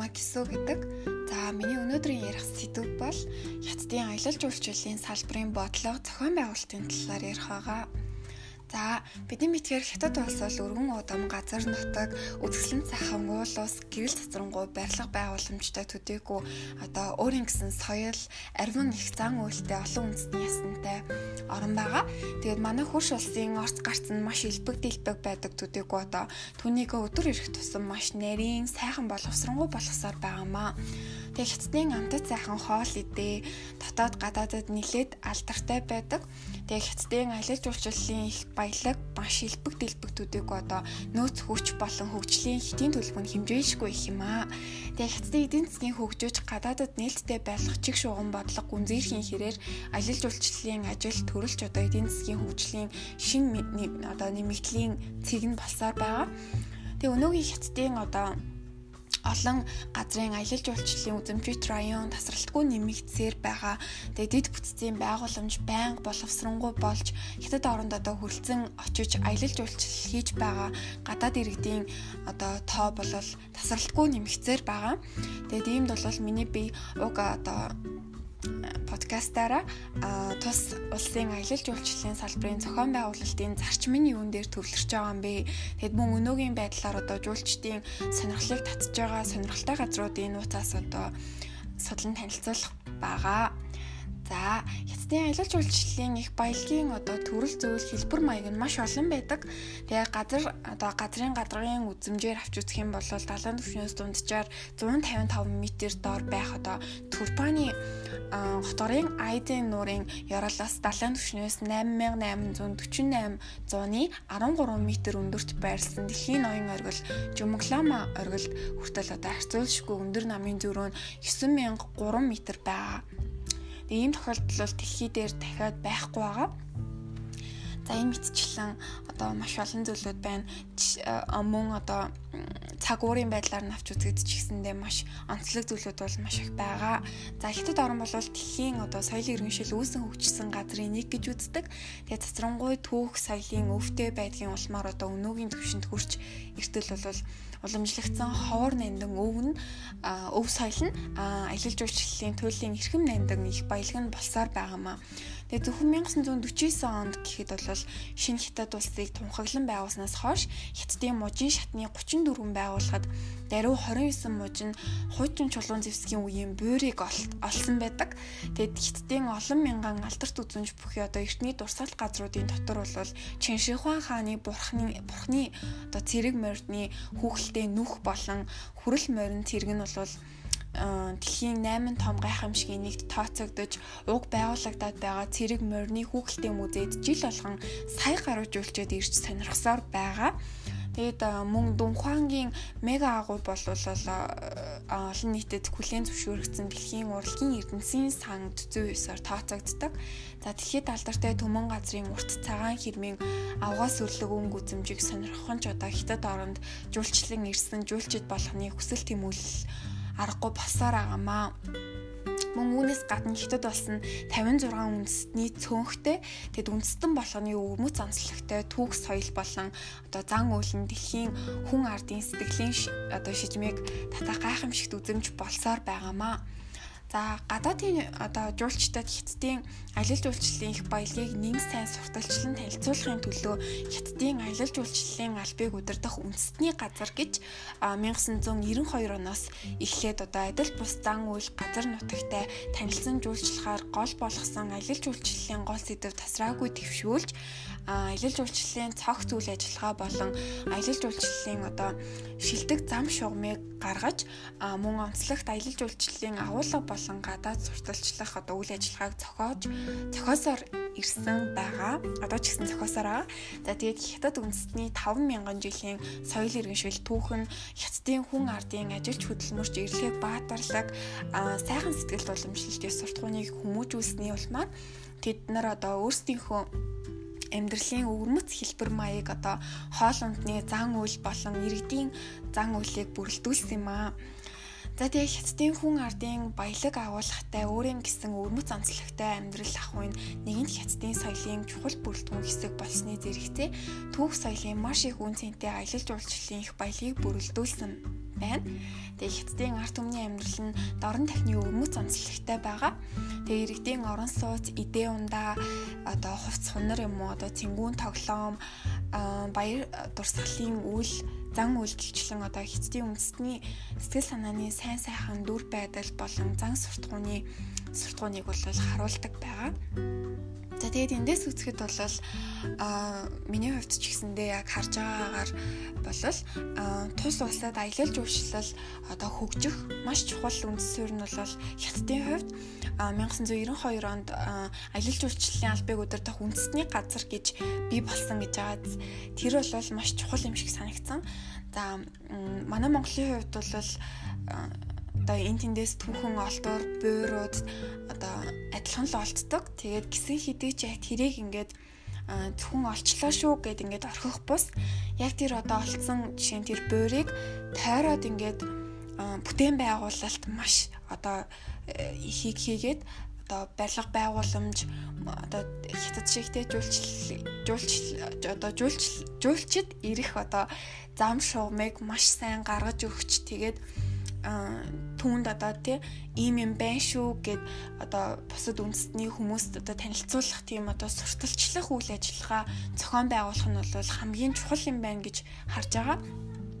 намайг Кису гэдэг. За миний өнөөдрийн ярих сэдв бол хятадын аялал жуулчлалын салбарын бодлого зохион байгуулалтын талаар ярих байгаа. За бидний мэдхээр хятад улс бол өргөн удам газар нутаг үзэсгэлэн цахан уул ус гэрэл цацрангуй барилга байгууламжтай төдийгүй одоо өөрийн гэсэн соёл арвин их зан үйлтэй олон үндэсний ясантай орн байгаа. Тэгээд манай хөрш улсын орц гарц нь маш илбэг дэлбэг байдаг төдийгүй одоо түүнийг өдөр ирэх тусам маш нарийн сайхан боловсронгуй болгосоор байгаамаа. Тэгээд хятадын амтад сайхан хоол идэ дотоод гадаадад нилээд алдартай байдаг. Тэгээд хятадын аялал жуулчлалын их баялаг маш илбэг дэлбэгтүүдийг одоо нөөц хүч болон хөгжлийн хэтийн төлбөр нь хэмжээшгүй их юм аа. Тэгээд хятадын эдийн засгийн хөгжөөж гадаадад нээлттэй байх чиг шугам бодлого гүнзгийрхийн хэрээр аялал жуулчлалын ажил төрөлж одоо эдийн засгийн хөгжлийн шин одоо нэмэгдлийн цэг нь болсоор байгаа. Тэгээ өнөөгийн хятадын одоо олон газрын аялал жуулчлалын үзэмжит район тасралтгүй нэмэгдсээр байгаа. Тэгээ дэд бүтцийн байгууламж байнга боловсронгуй болж хятад оронд одоо хөрөлцөн очиж аялал жуулчлал хийж байгаа гадаад иргэдийн одоо тоо бол тасралтгүй нэмэгдсээр байгаа. Тэгээд иймд бол миний би уг одоо подкастаараа тус улсын аялал жуулчлалын салбарын зохион байгуулалтын зарчмын юун дээр төвлөрч байгаа юм бэ? Тэгэд мөн өнөөгийн байдлаар одоо жуулчдын сонирхлыг татж байгаа сонирхолтой газруудын нууцаас одоо судлан танилцуулах байгаа. За хятадын аялал жуулчлалын их баялагын одоо төрөл зөвлөл хэлбэр маяг нь маш олон байдаг. Тэгээ газар одоо газрын гадаргын үзмжээр авч үзэх юм бол далайн түвшнээс дунджаар 155 м доор байх одоо Турпаны хотгорын Айдын нуурын яруулаас далайн түвшнээс 8848 зууны 13 м өндөрт байрласан дэлхийн ноён оргил Жумглама оргилд хүртэл одоо харьцуулшгүй өндөр намын зөрөө нь 9003 м байгаа. Ийм тохиолдол бол дэлхий дээр дахиад байхгүй байгаа. За энэ мэдчлэн одоо маш олон зүйлүүд байна. Мөн одоо цаг уурын байдлаар нь авч үзэгдэж гисэндээ маш онцлог зүйлүүд бол маш их байгаа. За хятад орн бол дэлхийн одоо соёлын иргэншил үүсэн хөгжсөн газрын нэг гэж үздэг. Тэгээ цацрангуй түүх соёлын өвтэй байдгийн улмаар одоо өнөөгийн төвшөнд хүрч эртэл бол уламжлагдсан ховор нандин өв нь өв соёл нь аялал жуулчлалын туйлын эрхэм нандин их баялаг нь болсоор байгаамаа. Тэгээ зөвхөн 1949 онд гэхэд бол шинэ хятад улсыг тунхаглан байгуулснаас хойш хятадын мужийн шатны 34 байгууллагад даруй 29 мужийн хуучин чулуун зэвсгийн үеийн буурийг олсон байдаг. Тэгэд хятадын олон мянган алдарт үзүнж бүхий одоо эртний дурсгал газруудын дотор бол Чиншихуан хааны бурхны бурхны одоо цэрэг мордны хүүхэлтэй нүх болон хүрэл морин цэрэг нь бол дэлхийн 8 том гайхамшигын нэгт тооцогдож уг байгуулагдаад байгаа цэрэг морины хүүхэлтэй музейд жил болгон сая гаруй жуулчид ирж сонирхсоор байгаа. Тэгээд мөн Дунхуангийн мега агуу бол олон нийтэд хүлээн зөвшөөрөгдсөн дэлхийн урлагийн эрдэнэсийн сан 49-оор тооцогддог. За дэлхийд алдартай төмөн газрын урт цагаан хэрмийн авгаас өрлөг өнгө үзэмжийг сонирхох нь ч одоо хятад оронд жуулчлан ирсэн жуулчид болгоны хүсэл тэмүүлэл аргагүй болсоор байгаамаа. Мөн үүнээс гадна хятад болсон 56 үндэстний цөөнхтэй тэгэд үндэстэн болгоны өвмөц онцлогтой түүх соёл болон одоо зан үйл нь дэлхийн хүн ардын сэтгэлийн одоо шижмийг татах гайхамшигт үзэмж болсоор байгаамаа. За гадаадын одоо жуулчдад хятадын аялал жуулчлалын их баялагийг нэг сайн сурталчлан танилцуулахын төлөө хятадын аялал жуулчлалын албыг удирдах үндэстний газар гэж 1992 оноос эхлээд одоо адил бус зан үйл газар нутагтай танилцсан жуулчлахаар гол болгосон аялал жуулчлалын гол сэдэв тасраагүй твшүүлж аялал жуулчлалын цогц үйл ажиллагаа болон аялал жуулчлалын одоо шилдэг зам шугамыг гаргаж мөн онцлогт аялал жуулчлалын агуулга болон гадаад сурталчлах одоо үйл ажиллагааг зохиож зохиосоор ирсэн байгаа. Одоо ч гэсэн зохиосоор байгаа. За тэгээд хятад үндэстний 5000 жилийн соёл иргэншил түүхэн хятадын хүн ардын ажилч хөдөлмөрч эрлэг баатарлаг сайхан сэтгэл уламжлалтын суртахууныг хүмүүжүүлсний улмаар тэд нар одоо өөрсдийнхөө амьдралын өвөрмөц хэлбэр маяг одоо хоол ундны зан үйл болон иргэдийн зан үйлийг бүрэлдүүлсэн юм аа. За тэгээ хятадын хүн ардын баялаг агуулгатай өөрийн гэсэн өрмөц онцлогтой амьдрал ахуйн нэгэнт хятадын соёлын чухал бүрэлдэхүүн хэсэг болсны зэрэгцээ түүх соёлын маш их үн цэнтэй аялал жуулчлалын их баялагийг бүрэлдүүлсэн байна. Тэгээ хятадын арт түмний амьдрал нь дорн тахны өвмөц онцлогтой байгаа. Тэгээ иргэдийн орон сууц, идэ ундаа одоо хувц хунар юм уу одоо цэнгүүн тоглоом баяр дурсгалын үйл зан үйлдэлчлэн одоо хятадын үндэсний сэтгэл санааны сайн сайхан дүр байдал болон зан суртахууны суртахууныг бол харуулдаг байгаа. За тэгээд эндээс үзэхэд бол а миний хувьд ч гэсэндээ яг харж байгаагаар бол тус улсад аялал жуулчлал одоо хөгжих маш чухал үндэс суурь нь бол хятадын хувьд 1992 онд аялал жуулчлалын албыг удирдах үндэсний газар гэж бий болсон гэж байгаа. Тэр бол маш чухал юм шиг санагдсан. За манай Монголын хувьд бол одоо эн тэндээс түүхэн олдоор буйрууд одоо адилхан л олддог. Тэгээд гисэн хэдий ч яг тэрийг ингээд зөвхөн олчлоо шүү гэд ингээд орхих бус яг тэр одоо олцсон жишээ нь тэр буйрыг тойроод ингээд бүтээн байгуулалт маш одоо ихийг хийгээд одоо барилга байгууламж одоо хятад шигтэй жуулч жуулч одоо жуулч жуулчид ирэх одоо зам шугамыг маш сайн гаргаж өгч тэгээд түүнд одоо тий ийм юм байна шүү гэд одоо бусад үндэстний хүмүүст одоо танилцуулах тийм одоо сурталчлах үйл ажиллагаа зохион байгуулах нь бол хамгийн чухал юм байна гэж харж байгаа.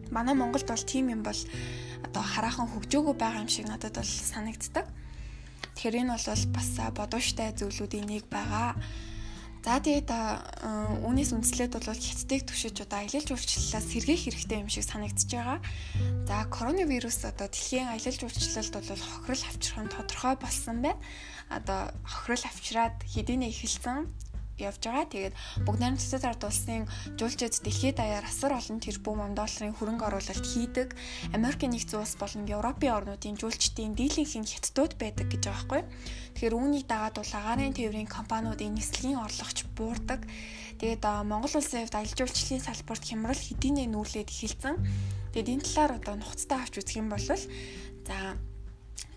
Манай Монголд бол тийм юм бол одоо хараахан хөгжөөгөө байгаа юм шиг надад бол санагддаг. Тэгэхээр энэ бол бас бодууштай зүйлүүдийн нэг байгаа. За тэгээд үүнээс үндэслээд бол хятадыг түшиж одоо аялал жуулчлалаас сэргээх хэрэгтэй юм шиг санагдчихж байгаа. За коронавирус одоо дэлхийн аялал жуулчлалд бол хохирол авчрах нь тодорхой болсон байна. Одоо хохирол авчраад хэдийнэ эхэлсэн явж байгаа. Тэгээд бүгд найрамдчилсан ард улсын жуулчид дэлхийд даяар асар олон тэрбум долларын хөрөнгө оруулалт хийдэг. Америкийн нэгдсэн улс болон Европын орнуудын жуулчдын дийлэнх нь хятадууд байдаг гэж байгаа байхгүй. Тэгэхээр үүнийг дагаад бол агаарын тээврийн компаниудын нислэгийн орлогч буурдаг. Тэгээд Монгол улсын хувьд аялал жуулчлалын салбарт хямрал хэдийнэ нүүлээд эхэлсэн. Тэгээд энэ талаар одоо нухацтай авч үзэх юм бол за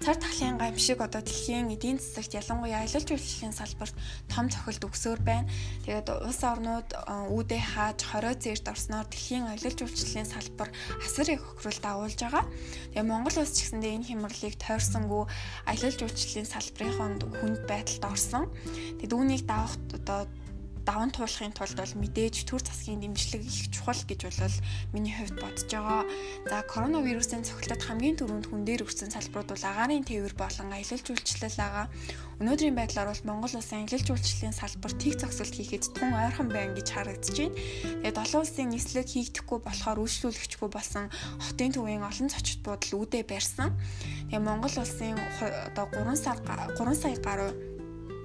цар тахлын гамшиг одоо дэлхийн эдийн засагт ялангуяа аялал жуулчлалын салбарт том цохилт өгсөөр байна. Тэгээд улс орнууд үүдээ хааж хорой зээрд орсноор дэлхийн аялал жуулчлалын салбар асар их хохиролт агуулж байгаа. Тэгээд Монгол улс ч гэсэндээ энэ хямралыг тойрсонгүй аялал жуулчлалын салбарын хүнд байдалд орсон. Тэгээд үүнийг давах одоо даван туулахын тулд бол мэдээж төр засгийн дэмжлэг их чухал гэж бол миний хувьд бодож байгаа. За коронавирусын цогцолтод хамгийн түрүүнд хүн дээр өрсөн салбарууд бол агаарын тээвэр болон аялал жуулчлал байгаа. Өнөөдрийн байдлаар бол Монгол улсын аялал жуулчлалын салбар тэг зогсолт хийхэд тун ойрхон байна гэж харагдаж байна. Тэгээд олон улсын нислэг хийгдэхгүй болохоор үйлчлүүлэгчгүй болсон хотын төвийн олон зочид буудал үүдээ барьсан. Тэгээд Монгол улсын одоо 3 сар 3 сая гаруй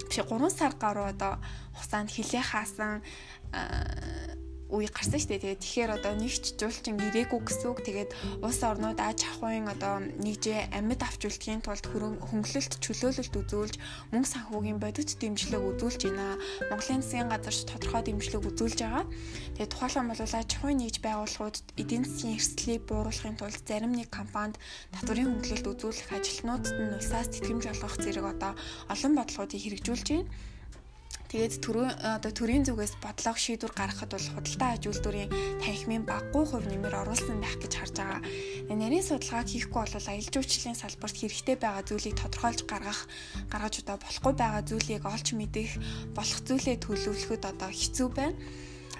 биш 3 сар гаруй одоо хугацаанд хилээ хаасан үе гарсан шүү дээ. Тэгээд тэгэхээр одоо нэгч жуулчин ирээгүй гэсэн үг. Тэгээд улс орнууд аж ахуйн одоо нэгжээ амьд авч үлдэхийн тулд хөнгөлөлт чөлөөлөлт үзүүлж мөнгө санхүүгийн бодит дэмжлэг үзүүлж байна. Монголын засгийн газарч тодорхой дэмжлэг үзүүлж байгаа. Тэгээд тухайлбал бол аж ахуйн нэгж байгууллагууд эдийн засгийн эрсдлийг бууруулахын тулд зарим нэг компанид татварын хөнгөлөлт үзүүлэх ажилтнуудад нь улсаас тэтгэмж олгох зэрэг одоо олон бодлогуудыг хэрэгжүүлж байна. Тэгээд төрөө одоо төрийн зүгээс бодлого шийдвэр гаргахад бол худалдаа аж үйлдвэрийн танхимын баггүй хувь нэмэр оруулсан байх гэж харж байгаа. Нарийн судалгааг хийхгүй бол аялал жуулчлалын салбарт хэрэгтэй байгаа зүйлийг тодорхойлж гаргах гаргаж одоо болохгүй байгаа зүйлийг олж мэдэх болох зүйлээ төлөвлөхөд одоо хэцүү байна.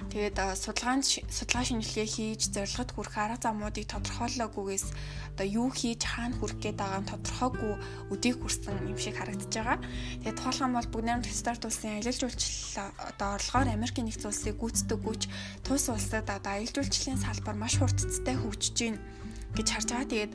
Тэгээд судалгаанд судалгаа шинжилгээ хийж зорилгод хүрэх арга замуудыг тодорхойлоогүйгээс одоо юу хийж хаана хүрэх гээд байгаа нь тодорхойгүй өдийг хүрсэн юм шиг харагдаж байгаа. Тэгээд тухайлбал бол бүгд найрамд стандарт улсын аялал жуулчлал одоо орлогоор Америкийн нэгдсэн улсыг гүйцэтгэх гүйч тус улсад одоо аялал жуулчлалын салбар маш хурцтай хөгжиж байна гэж харж байгаа. Тэгээд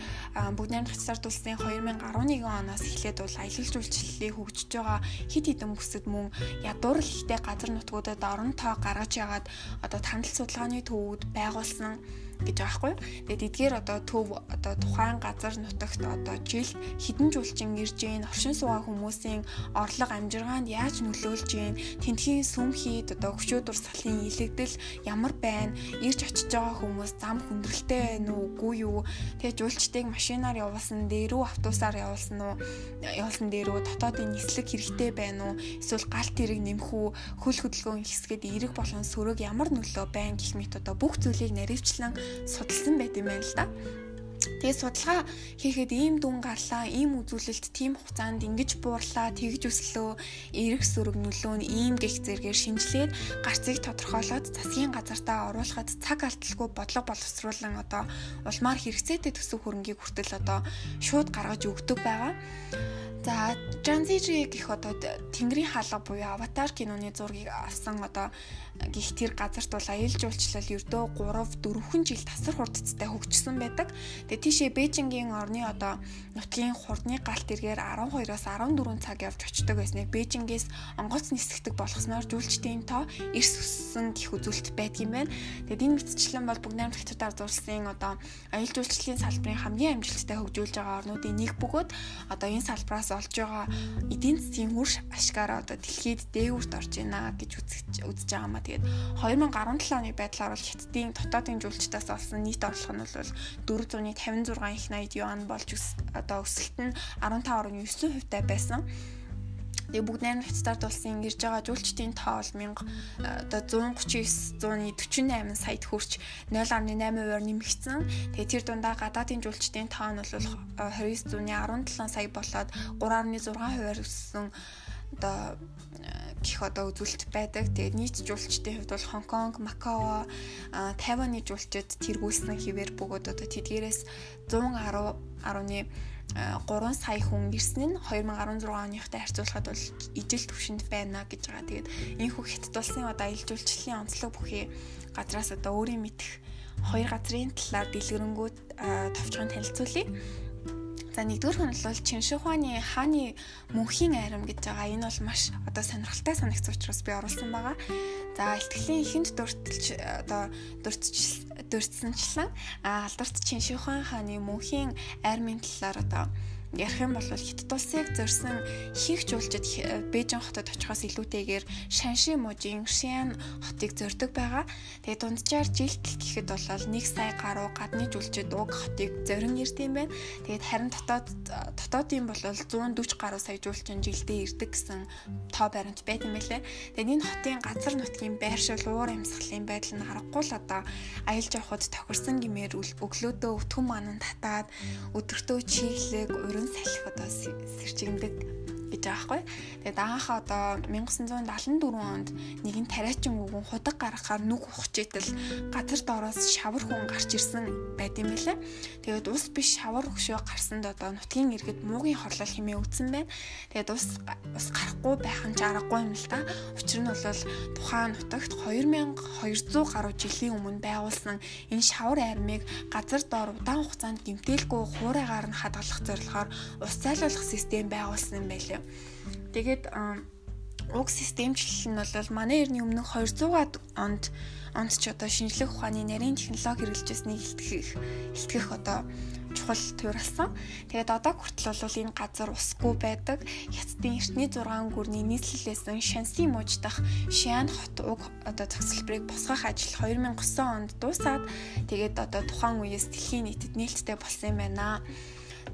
бүгд найрамдах цэцард улсын 2011 оноос эхлээд бол аялал жуулчлалыг хөгжиж байгаа хит хитэн бүсэд мөн ядуурл ихтэй газар нутгуудад орон тоо гаргаж ягаад одоо танил судалгааны төвүүд байгуулсан гэж байгаа хгүй. Тэгээд эдгээр одоо төв одоо тухайн газар нутагт одоо жил хідэн жуулчин ирж гин оршин суугаа хүмүүсийн орлого амжиргаанд яаж нөлөөлж гин тентхийн сүм хийд одоо өчөөдөр салын илэгдэл ямар байна? Ирж очиж байгаа хүмүүс зам хүндрэлтэй байна уу? Үгүй юу? Тэгээд жуулчдыг машинаар явуулсан дээрүү автобусаар явуулсан уу? Явуулсан дээрүү дотоодын нислэг хэрэгтэй байна уу? Эсвэл галт тэрэг нэмэх үү? Хөл хөдөлгөөн хэсгээд эрэг болон сөрөг ямар нөлөө байна гэх мэт одоо бүх зүйлийг наривчлан судалсан байт юм байна л да. Тэгээ судалгаа хийхэд ийм дүн гарлаа, ийм үзүүлэлт тийм хугацаанд ингэж буурлаа, тэгж өслөө, эрэх сүрэг нөлөө нь ийм гих зэргээр шинжилээд гарцыг тодорхойлоод засгийн газартаа оруулахад цаг алдалгүй бодлого боловсруулан одоо улмаар хэрэгцээтэй төсөв хөрөнгийг хүртэл одоо шууд гаргаж өгдөг байгаа. За Жанзижи гэх одоо Тэнгэрийн хаалга буюу Аватар киноны зургийг авсан одоо гих тэр газарт бол аюул жуулчлал ердөө 3 4 жил тасар хурдцтай хөгжсөн байдаг. Тэгээ тийшээ Бээжингийн орны одоо нутгийн хурдны галт эргээр 12-оос 14 цаг явж очдог байсныг Бээжингээс онгоц нисгдэг болгосноор жуулчдын тоо эрс өссөн гих үзүүлэлт байдгийм байна. Тэгээд энэ мэтчлэн бол бүгд найрамд хятад ард улсын одоо аюул жуулчлалын салбарын хамгийн амжилттай хөгжүүлж байгаа орнуудын нэг бөгөөд одоо энэ салбараас олж байгаа эдийн засгийн үр ашгаараа одоо дэлхийд дээгүүрт орж байна гэж үзэж байгаа маа Тэгээд 2017 оны байдлаар бол хятадын дотоодын жуулчдаас олсон нийт орлого нь бол 456 их 80 юан болж одоо өсөлт нь 15.9% таа байсан. Тэгээ бүгд 8 хятадд улсын ирж байгаа жуулчдын тоо бол 1000 одоо 139 148 саяд хүрч 0.8%-аар нэмэгдсэн. Тэгээ тэр дундаа гадаадын жуулчдын тоо нь бол 2917 сая болоод 3.6%-аар өссөн одоо гих одоо үзүүлэлт байдаг. Тэгээд нийт жуулчдын хувьд бол Хонконг, Макао, Тайваны жуулчид тэргүүлсэн хിവэр бөгөөд одоо тэдгээрээс 110.1 3 сая хүн ирсэн нь 2016 оныхтай харьцуулахад бол ижил түвшинд байна гэж байгаа. Тэгээд энэ хүү хятад улсын одоо аялал жуулчлалын онцлог бүхий газраас одоо өөрийн мэдих хоёр газрын талаар дэлгэрэнгүй товчхон танилцуулъя. За нэгдүгээр нь бол Чиншихуаны хааны мөнхийн айрам гэж байгаа. Энэ бол маш одоо сонирхолтой санагц учраас би оруулсан байгаа. За ихтгэлийн ихэнд дурталж одоо дуртч дурдсанчлан алдарт Чиншихуан хааны мөнхийн айрмын талаар одоо ярих юм бол хятад улсыг зорьсон хийх жуулчид Бээжин хотод очихоос илүүтэйгээр Шанши мужийн Шиан хотыг зорддог байгаа. Тэгээ дунджаар жилт гэхэд бол 1 сая гаруй гадны жуулчид уг хотыг зорин ирдэм байна. Тэгээд харин дотоод дотоодын бол 140 гаруй сая жуулчин жилдээ ирдэг гэсэн тоо баримт байт юм байлээ. Тэгээд энэ хотын газар нутгийн байршил уур амьсгалын байдал нь харахгүй л одоо аялал жавхад тохирсон гэмээр өглөөдөө өтгөн манан татаад өдөртөө чиглэг урин салхи одоо сэрчигндэг гэж байгаа байхгүй. Тэгээд анхаа одоо 1974 онд нэгэн тариачин үгэн худаг гаргахаар нүг ухчихтэл газар доороос шавар хүн гарч ирсэн байт юм билээ. Тэгээд ус биш шавар хөшөө гарсанд одоо нутгийн иргэд муугийн хорлол хэмээн үтсэн байна. Тэгээд ус ус гарахгүй байх нь ч аргагүй юм л та. Учир нь бол тухайн нутагт 2200 гаруй жилийн өмнө байгуулсан энэ шавар армийг газар доор удаан хугацаанд гимтээлгүй хуурайгаар нь хадгалах зорилгоор ус зайлуулах систем байгуулсан юм байлээ. Тэгээд уг системчлэл нь бол манай эртний өмнөх 200-аад онд онд ч одоо шинжлэх ухааны нарийн технологи хэрэгжилжсэнийг илтгэх илтгэх одоо чухал тууралсан. Тэгээд одоо хүртэл бол энэ газар усгүй байдаг. Хятадын эртний 6 гүрний нийслэлээсэн Шанси мууж дах Шиан хот уг одоо цогцлборыг босгох ажил 2009 онд дуусаад тэгээд одоо тухайн үеэс дэлхийн нийтэд нээлттэй болсон юм байна.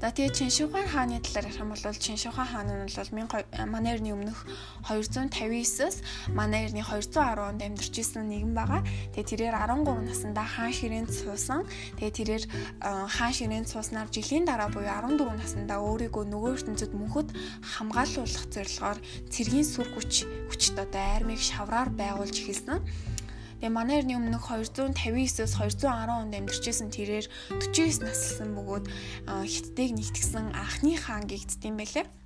За тэгээ Чиншихуан хааны талаар ярих юм бол Чиншихуан хаан нь бол манай эртний өмнөх 259-с манай эртний 210 онд амьдарч исэн нэгэн байгаа. Тэгээ тэрээр 13 наснда хаан ширээнд суусан. Тэгээ тэрээр хаан ширээнд сууснаар жилийн дараа буюу 14 наснда өөрийгөө нөгөө ертөнцид мөнхөд хамгаалуулах зорилгоор цэргийн сүр хүч хүчт одоо армийг шавраар байгуулж эхэлсэн. Тэгээ манай эртний өмнөх 259-с 210 онд амьдарчсэн тэрээр 49 наслсан бөгөөд хиттийг нэгтгсэн анхны хаан гэгддэм байлээ.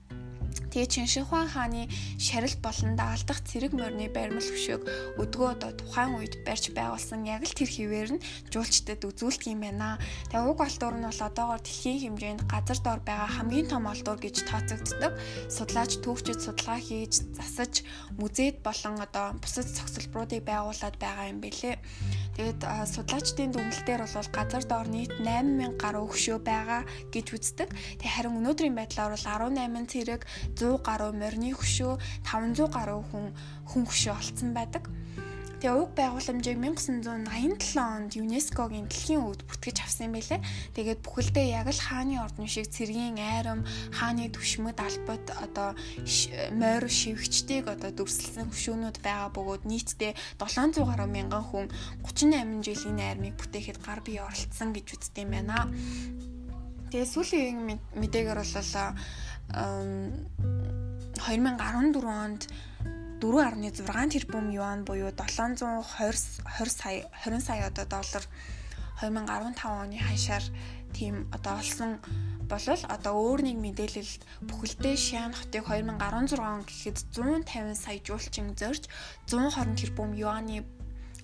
Тэгээ Чиншихуан хааны шарил болон даалдах цэрэг морины баримл хөшөөг өдгөө одоо тухайн үед барьж байгуулсан яг л тэр хിവэр нь жуулчдад үзүүлдэг юм байна. Тэгээ уг алдуур нь бол одоогоор дэлхийн хэмжээнд газар дор байгаа хамгийн том алдуур гэж тооцогддог. Судлаач төвчд судалгаа хийж засаж музейд болон одоо бусад цогцлборуудыг байгуулад байгаа юм бэлээ. Тэгээд судлаачдын дүгнэлтээр бол газар доор нийт 8000 гаруй хөшөө байгаа гэж үздэг. Тэгээ харин өнөөдрийн байдлаар бол 18 цэрэг 100 гаруй морины хөшөө 500 гаруй хүн хүн хөшөө олцсон байдаг. Тэгээ уг байгууламжийг 1987 онд ЮНЕСКОгийн дэлхийн өвд бүртгэж авсан байлээ. Тэгээд бүхэлдээ яг л хааны ордон шиг цэргийн айрам, хааны түшмэд албат одоо морь шивгчдийг одоо дүрсэлсэн хөшөөнүүд байгаа бөгөөд нийтдээ 700 гаруй мянган хүн 38 жилийн айрмыг бүтээхэд гар бие оролцсон гэж үздэг юм байна. Тэгээ сүүлийн мэдээгээр бол 2014 онд 4.6 тэрбум юан буюу 720 20 сая 20 сая одоо доллар 2015 оны ханшаар тийм одоо олсон болол одоо өөр нэг мэдээлэлд бүхэлдээ Шиан хотыг 2016 он гэхэд 150 сая жуулчин зорж 120 тэрбум юаны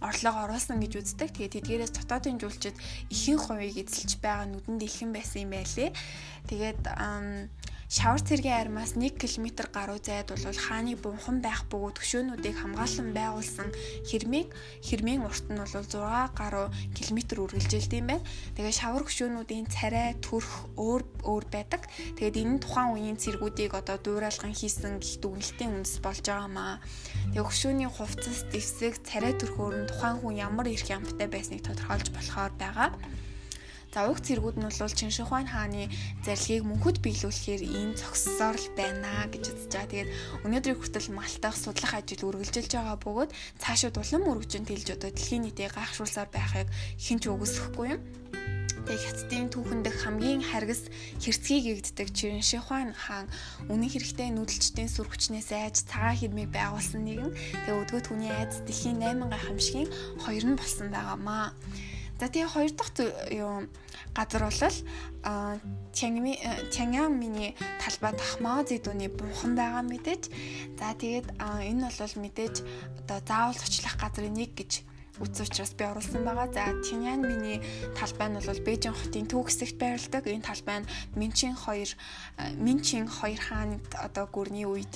орлого оруулсан гэж үздэг. Тэгээд тэдгээрээс дотоодын жуулчид ихэнх хувийг эзэлж байгаа нүдэнд илхэн байсан юм байлээ. Тэгээд Шавар цэргийн армаас 1 км гаруй зайд бол хааны бунхан байх бөгөөд хөшөөнүүдийг хамгаалсан байгуулсан хэрмийг хэрмийн урт нь бол 6 гаруй км үргэлжилдэг юм байна. Тэгээ шавар хөшөөнүүдийн царай, төрх өөр өөр байдаг. Тэгээд энэ тухайн үеийн цэргүүдийг одоо дуурайлган хийсэн гих дүгнэлтийн үндэс болж байгаамаа. Тэгээ хөшөөний хувцас, дэвсэг, царай төрхөөр нь тухайн хүн ямар эрх ямтай байсныг тодорхойлж болохоор байгаа. За уг цэргүүд нь бол Чиншихуан хааны зарилгийг мөнхөд биелүүлэхээр ийм зогссоор л байна гэж үзэж байгаа. Тэгээд өнөөдрийн хүртэл малтах судлах ажил үргэлжилж байгаа бөгөөд цаашид улам өргөжин тэлж одоо дэлхийн нийтийг гайхшруулсаар байхыг хинч үгүйсэхгүй юм. Тэгээ хятадын түүхэн дэх хамгийн харгас хэрцгий гэгддэг Чиншихуан хаан үнэн хэрэгтээ нүүдэлчдийн сүр хүчнээс айж цагаан хэрмийг байгуулсан нэгэн. Тэгээ өдгөө түүний айц дэлхийн 8 гайхамшигын хоёр нь болсон байгаамаа. За тэгээ хоёр дахь юу газар бол Чангми Чангамины талбай Дахмаа зэдүүний бунхан байгаа мэдээж. За тэгээд энэ бол мэдээж одоо заавал очлох газрын нэг гэж үтс учраас би оруулсан байгаа. За Тиньян миний талбай нь бол Бээжин хотын төв хэсэгт байрладаг. Энэ талбай нь Минчин 2 Минчин 2 хааны одоо гүрний үед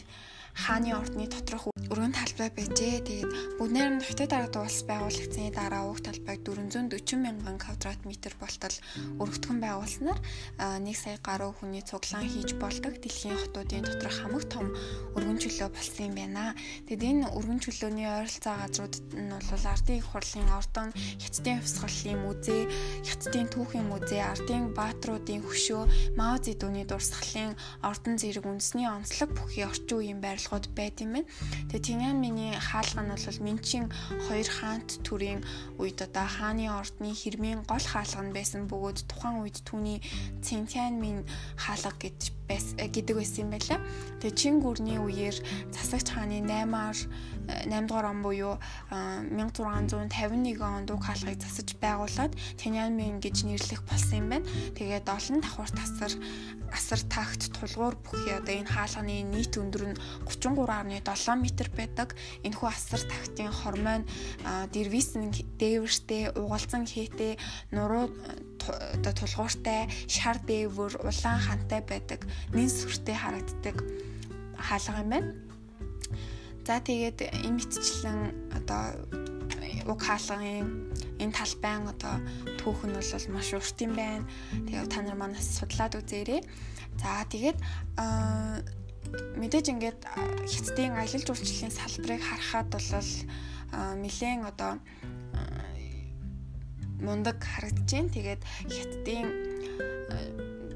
хааны ордны доторх өргөн талбай байжээ. Тэгээд бүгдээр нь хотод арга улс байгуулагдсны дараа уг талбайг 440 мянган квадрат метр болтол өргөтгөн байгуулснаар 1 сая гаруй хүний цуглаан хийж болдог дэлхийн хотуудын доторх хамаг том өргөн чөлөө болсон юм байна. Тэгэд энэ өргөн чөлөөний ойролцоо газрууд нь бол ардын их хурлын ордон, хятадын хувьсгалын музей, хятадын түүхийн музей, ардын баатруудын хөшөө, Мао Зэдүний дурсгалын ордон зэрэг үндэсний онцлог бүхий орчин үеийн байрлалууд байд юм байна. Тэгээ Тиньян миний хаалга нь бол Минчин хоёр хаант төрийн үед одоо хааны ордны хэрмийн гол хаалга нь байсан бөгөөд тухайн үед түүний Цинтян минь хаалга гэж байс гэдэг байсан юм байлаа. Тэгээ Чин гүрний үеэр засагч хааны 8-аар 8 дугаар он буюу 1651 онд уг хаалгыг засаж байгуулад Тяньанмин гэж нэрлэх болсон юм байна. Тэгээд олон давхар тасар асар тагт тулгуур бүхий одоо энэ хаалганы нийт өндөр нь 33.7 м байдаг. Энэхүү асар тагтын хормойн дервисн дээвэртэй угалзан хийтэй нуруу тулгууртай шар дээвэр улаан хантай байдаг нэн сүртэй харагддаг хаалга юм байна. За тэгээд энэ мэтчлэн одоо уг хаалгын энэ талбайн одоо түүх нь бол маш урт юм байна. Тэгээд та нар манаас судлаад үзээрэй. За тэгээд мэдээж ингээд хятадын аялал жуулчлалын салбарыг харахад бол нэлээд одоо мундаг харагдаж байна. Тэгээд хятадын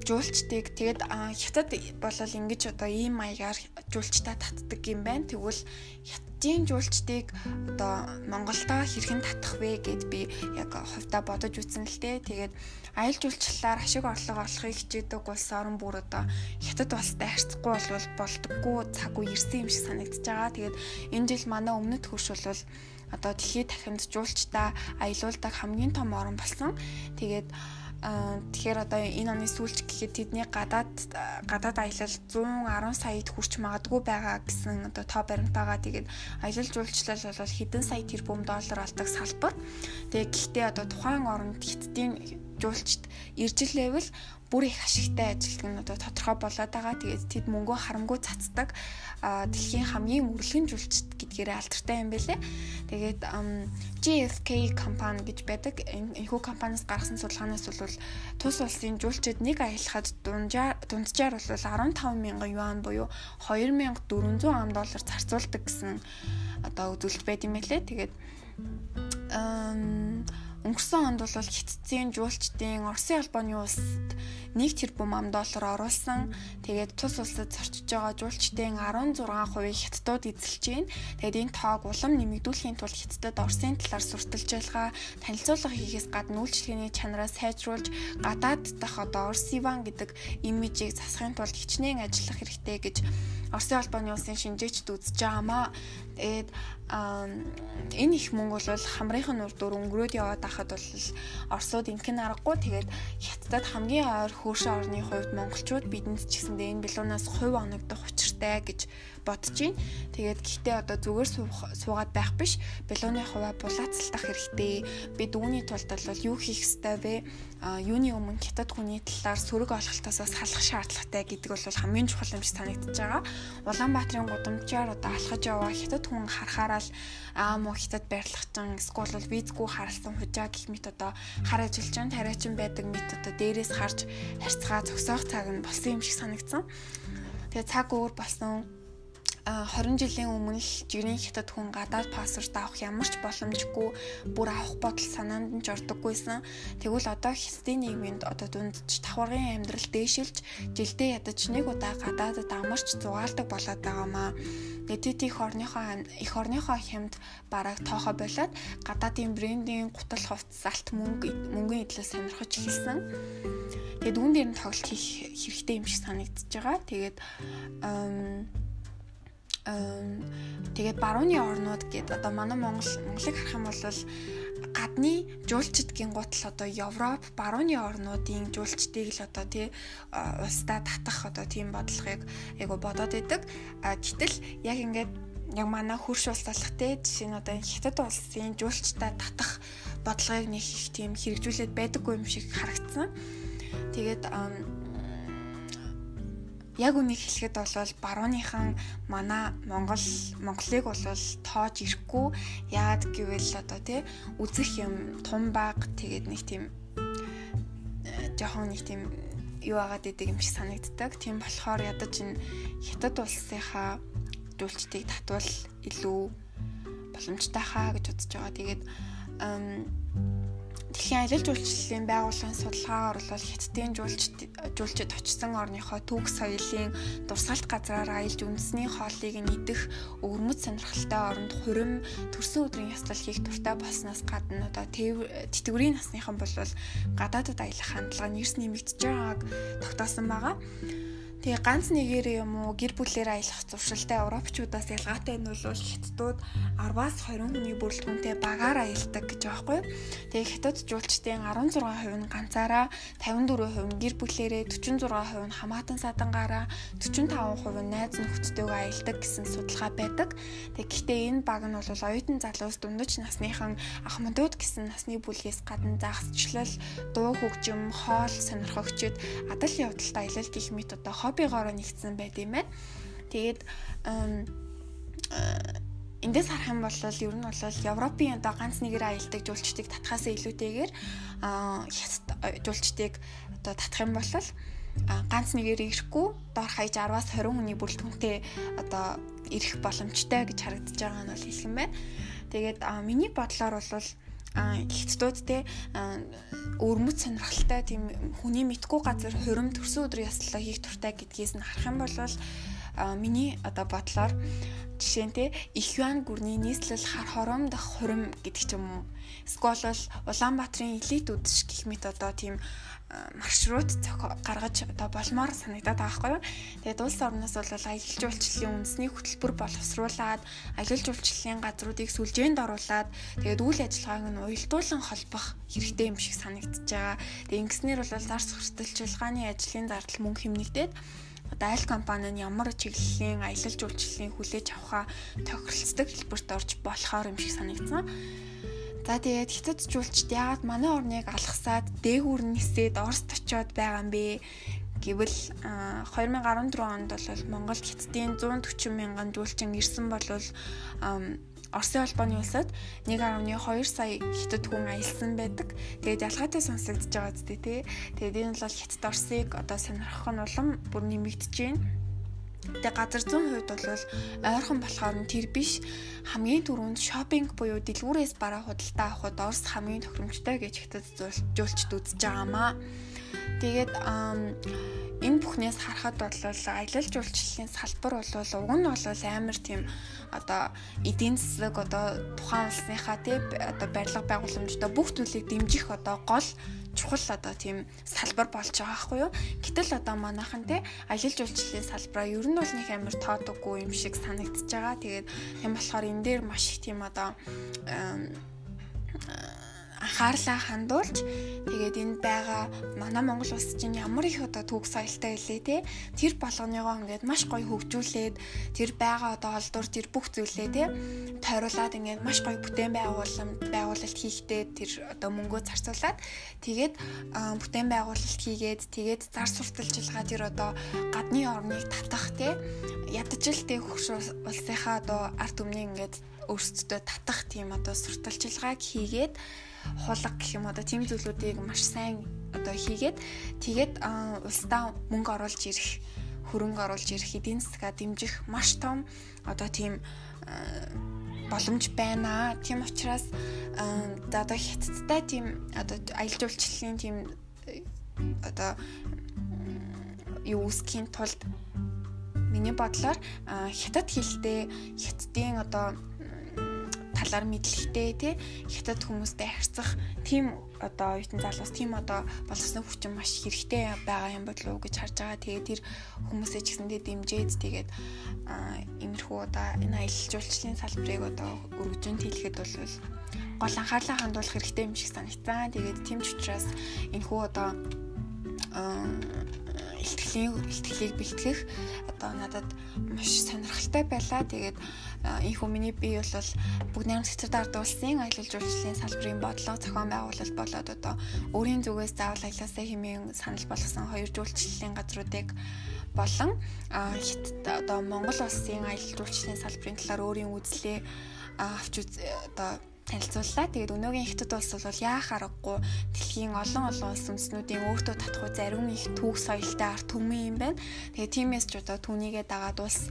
жуулчдыг тэгээд хятад болол ингэж одоо ийм маягаар жуулчдаа татдаг юм байна. Тэгвэл хятадын жуулчдыг одоо Монголдоо хэрхэн татах вэ гэд би яг хувьдаа бодож үзсэн л дээ. Тэгээд аялал жуулчлалаар ашиг орлого олохыг хичээдэг улс орон бүр одоо хятад улстай харьцахгүй болвол болдоггүй цаг үе ирсэн юм шиг санагдаж байгаа. Тэгээд энэ жил манай өмнөд хөрш бол одоо дэлхийд дахинд жуулчдаа аялуулдаг хамгийн том орн болсон. Тэгээд тэгэхээр одоо энэ оны сүүлч гэхэд тэдний гадаад гадаад аялал 110 саяд хүрч магадгүй байгаа гэсэн одоо тоо баримтаагаа тэгээд аялал жуулчлал бол хэдэн сая тэрбум доллар алдаг салбар. Тэгээд гэхдээ одоо тухайн оронд хятадын жуулчд ирж лээвэл бүр их ашигтай ажилтг нь одоо тодорхой болоод байгаа. Тэгээд тэд мөнгөө харамгүй цацдаг дэлхийн хамгийн өрлөгөн жуулчд гэдгээр алдартай юм байлээ. Тэгээд GFK компани гэж байдаг. Энэхүү компаниас гаргасан судалгаанаас бол тус улсын жуулчид нэг аялахад дунджаар бол 15 мянган юан буюу 2400 ам доллар зарцуулдаг гэсэн одоо үзүүлэлт байт юм байлээ. Тэгээд өнгөрсөн онд бол хятадын жуулчдын Оросын албаны улсад 1 тэрбум ам доллар оруулсан. Тэгээд тус улсад зорчиж байгаа жуулчдын 16%-ийг хятадууд эзэлж байна. Тэгээд энэ тоог улам нэмэгдүүлэхийн тулд хятадд Оросын талаар сурталчилгаа, танилцуулга хийхээс гадна үйлчлэгээний чанараа сайжруулж, гадаад дахь одоо Орос Иван гэдэг имижийг засахын тулд хичнээн ажиллах хэрэгтэй гэж Оросын албаны улсын шинжээчд үзэж байгаамаа. Тэгээд энэ их мөнгө бол хамрынхын нур дүр өнгөрөөд яваад байхад бол Оросууд инхэн аргагүй тэгээд хятадд хамгийн ойр хөршин орны хувьд монголчууд бидэнд ч гэсэндээ энэ билуунаас хувь оногдох учиртай гэж бодож байна. Тэгээд гэхдээ одоо зүгээр суугаад байх биш. Билууны хуваа булаацалтах хэрэгтэй. Бид үүний тулд бол юу хийх ёстой вэ? Юуны өмнө хятад хүний талаар сөрөг ойлголтоос салах шаардлагатай гэдэг бол хамгийн чухал юм шиг санагдаж байгаа. Улаанбаатарын гудамжаар одоо алхаж яваа хятад хүн харахаараа л аа муу хятад байрлагчин эсвэл бол визгүй харалсан хужаа гэх мэт одоо хар ажилчин тариачин байдаг мэт одоо дээрээс харж харьцгаа зогсоох цаг нь болсон юм шиг санагдсан. Тэгээ цаг өөр болсон 20 жилийн өмнө л жирийн хятад хүн гадаад паспорт авах ямар ч боломжгүй бүр авах бодол санаанд нь ч ордоггүйсэн. Тэгвэл одоо хятадын нийгминд одоо дүндж давхаргын амьдрал дээшилж жилдээ ядаж нэг удаа гадаадд амарч зугаалдаг болоод байгаамаа. Нэтэд их орныхоо их орныхоо хямд бараг тоохоо болоод гадаадын брендийн гутал хувцас алт мөнгө мөнгөний эдлээс сонирхож эхэлсэн. Тэгээд үүн дээр нь тоглолт хийх хэрэгтэй юм шиг санагдчихж байгаа. Тэгээд тэгээд барууны орнууд гээд одоо манай Монгол Монголыг харах юм бол гадны жуулчд гингуутл одоо Европ барууны орнуудын жуулчдыг л одоо тий устдаа татах одоо тийм бодлогыг айгу бодоод идэг. Гэтэл яг ингээд яг манай хөрш улс болох те жишээ нь одоо хятад улсын жуулчтай татах бодлогыг нэг их тийм хэрэгжүүлээд байдаггүй юм шиг харагдсан. Тэгээд яг үнийг хэлэхэд бол барууныхан манай Монгол Монголыг бол тоож ирэхгүй яад гэвэл одоо тий үзэх юм тун баг тэгээд нэг тийм э, жоохон нэг тийм юу агаад идэг юм шиг санагддаг. Тийм болохоор ядаж энэ хятад улсынхаа дүүлчдийг татвал илүү боломжтой хаа гэж бодож байгаа. Тэгээд Дэлхийн аялал жуулчлалын байгууллагын судалгаагаар бол хятадын жуулчид очсон орныхоо түүх соёлын дурсгалт газраар аялж үндэсний хоолыг идэх өвөрмөц сонирхолтой оронд хурим төрсөн өдрийн яслал хийх дуртай болсноос гадна одоо тэтгэврийн насныхан бол гадаадд аялах хандлага нь эрс нэмэгдэж байгааг тогтоосон байгаа. Тэгээ ганц нэгээрээ юм уу гэр бүлээр аялах зуршилтай европчуудаас ялгаатай нь бол хятадууд 10-аас 20 хүний бүрэлдэхүүнтэй багаар аялдаг гэж байгаа байхгүй. Тэгээ хятад жуулчдын 16% нь ганцаараа, 54% нь гэр бүлээрээ, 46% нь хамаатан садангаараа, 45% нь найз нөхдөдөө аялдаг гэсэн судалгаа байдаг. Тэгээ гэхдээ энэ баг нь бол оюутан залуус дундаж насныхан ахмадууд гэсэн насны бүлгээс гадна загасчлал, дуу хөгжим, хоол сонирхогчд адал явдалтай аялал гих мэт одоо хоббигоороо нэгдсэн байт юм байна. Тэгээд эндээс харах юм бол ер нь бол Европын одоо ганц нэгээр аялдаг жуулчдыг татхаас илүүтэйгээр жуулчдыг одоо татах юм бол ганц нэгээр ирэхгүй дор хаяж 10-аас 20 хүний бүрэлдэхүүнтэй одоо ирэх боломжтой гэж харагдаж байгаа нь бол хэлэх юм байна. Тэгээд миний бодлоор бол хятадууд те өрмөц сонирхолтой тийм хүний мэдгүй газар хурим төрсөн өдөр яслаа хийх туртай гэдгээс нь харах юм бол миний одоо бодлоор жишээ нь те их юан гүрний нийслэл хар хором дах хурим гэдэг ч юм уу. Эсвэл Улаанбаатарын элит үдшиг гэх мэт одоо тийм маршрут гаргаж одоо болмоор санагдаад байгаа байхгүй. Тэгээд улс орноос бол аялал жуулчлалын үндэсний хөтөлбөр боловсруулад аялал жуулчлалын газруудыг сүлжээнд оруулад тэгээд үйл ажиллагааг нь уялдуулан холбох хэрэгтэй юм шиг санагдаж байгаа. Тэгээд ингэснээр бол зар сурталчилгааны ажлын зардал мөнгө хэмнэгдээд одоо аль компани нь ямар чиглэлийн аялал жуулчлалын хүлээж авахаа тохиролцдог хэлбэрт орж болохоор юм шиг санагдсан. За тэгээд хятад жуулчд яагаад манай орныг алгасаад дээгүүр нисээд Оросд очиод байгаа юм бэ? Гэвэл 2014 онд бол Монголд хятадын 140 мянган жуулчин ирсэн бол Оросын холбооны улсад 1.2 сая хятад хүн аялсан байдаг. Тэгээд ялгаатай сонсогдож байгаа зү тий. Тэгээд энэ бол хятад Оросыг одоо сонирхох нь улам бүр нэмэгдэж байна. Тэгээ газар зүүн хувьд бол ойрхон болохоор нь тэр биш хамгийн түрүүнд шопинг буюу дэлгүүрээс бараа худалдаа авахд Орос хамгийн тохиромжтой гэж хятад жуулчд үзэж байгаамаа. Тэгээд энэ бүхнээс харахад бол аялал жуулчлалын салбар бол уг нь бол амар тийм одоо эдийн засаг одоо тухайн улсынхаа тий одоо барилга байгууламжтай бүх зүйлийг дэмжих одоо гол чухал одоо тийм салбар болж байгаа байхгүй юу. Гэтэл одоо манайхан те аялал жуулчлалын салбараа ер нь бол нэг амар тоодоггүй юм шиг санагдчихж байгаа. Тэгээд тийм болохоор энэ дээр маш их тийм одоо анхаарлаа хандуулж тэгээд энд байгаа манай Монгол улс чинь ямар их одоо түүх соёлтой илээ те? Тэр болгоныгоо ингээд маш гоё хөгжүүлээд тэр байгаа одоо олдуур тэр бүх зүйлээ те тойруулаад ингээд маш гоё бүтээн байгуулалт байгуулалт хийхдээ тэр одоо мөнгөө зарцуулаад тэгээд бүтээн байгуулалт хийгээд тэгээд зар сурталчилгаа тэр одоо гадны орныг татах те ядаж л тэг хөрш улсынхаа одоо арт өмнө ингээд өөрсдөө татах тийм одоо сурталчилгааг хийгээд хулга гэх юм одоо тийм зүйлүүдийг маш сайн одоо хийгээд тэгээд улсдаа мөнгө оруулж ирэх хөрөнгө оруулж ирэх эдийн засгаа дэмжих маш том одоо тийм боломж байна. Тийм учраас одоо хятадтай тийм одоо аялал жуулчлалын тийм одоо юу үсгийн тулд миний бодлоор хятад хэлтэй хятадын одоо талаар мэдлэгтэй тий хятад хүмүүстэй харьцах тийм одоо оюутан залуус тийм одоо боловсны хүчин маш хэрэгтэй байгаа юм уу гэж харж байгаа. Тэгээд тэр хүмүүсээ ч гэсэндээ дэмжиж тэгээд иймэрхүү одоо энэ аялал жуулчлалын салбарыг одоо өргөжөнд хэлэхэд бол гол анхаарлаа хандуулах хэрэгтэй юм шиг санагцсан. Тэгээд тийм ч учраас энэ хүү одоо ихтгэлийн ихтгэлийг бэлтгэх одоо надад маш сонирхолтой байлаа. Тэгээд энэ хүмүүний бие бол бүгд найрамд хэцүү ард улсын аялал жуулчлалын салбарын бодлого зохион байгуулалт болоод одоо өөрийн зүгээс заавал аялаасаа хэмээн санал болгосон хоёр жуулчлалын газруудыг болон хятад одоо Монгол улсын аялал жуулчлалын салбарын талаар өөрийн үзлээ авч одоо танилцууллаа. Тэгээд өнөөгийн хятад улс бол яах аргагүй дэлхийн олон олон улс үндэснүүдийн өөртөө татах зарим их түүх соёлтой арт түмэн юм байна. Тэгээд тиймээс ч одоо түүнийгээ дагаад улс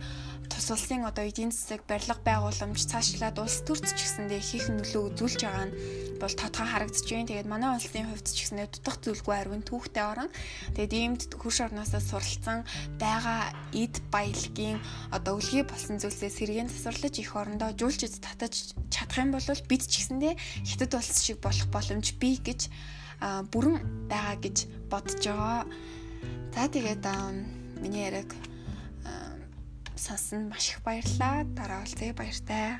тус улсын одоо эдийн засаг барилга байгууламж цаашлаад улс төрч ч гэсэндээ их нөлөө үзүүлж байгаа нь бол тодхон харагдаж байна. Тэгээд манай улсын хувьд ч гэсэндээ дутах зүйлгүй ариун түүхтэй орон. Тэгээд иймд хөрш орноосоо суралцсан байгаа эд баялагын одоо өлгий болсон зүйлсээ сэргээн засварлаж их орондоо жуулчид татаж чадах юм бол бид ч гэсэндээ хятад улс шиг болох боломж бий гэж бүрэн байгаа гэж бодож байгаа. За тэгээд миний яриг сонсон маш их баярлалаа. Дараа уулзъя баяртай.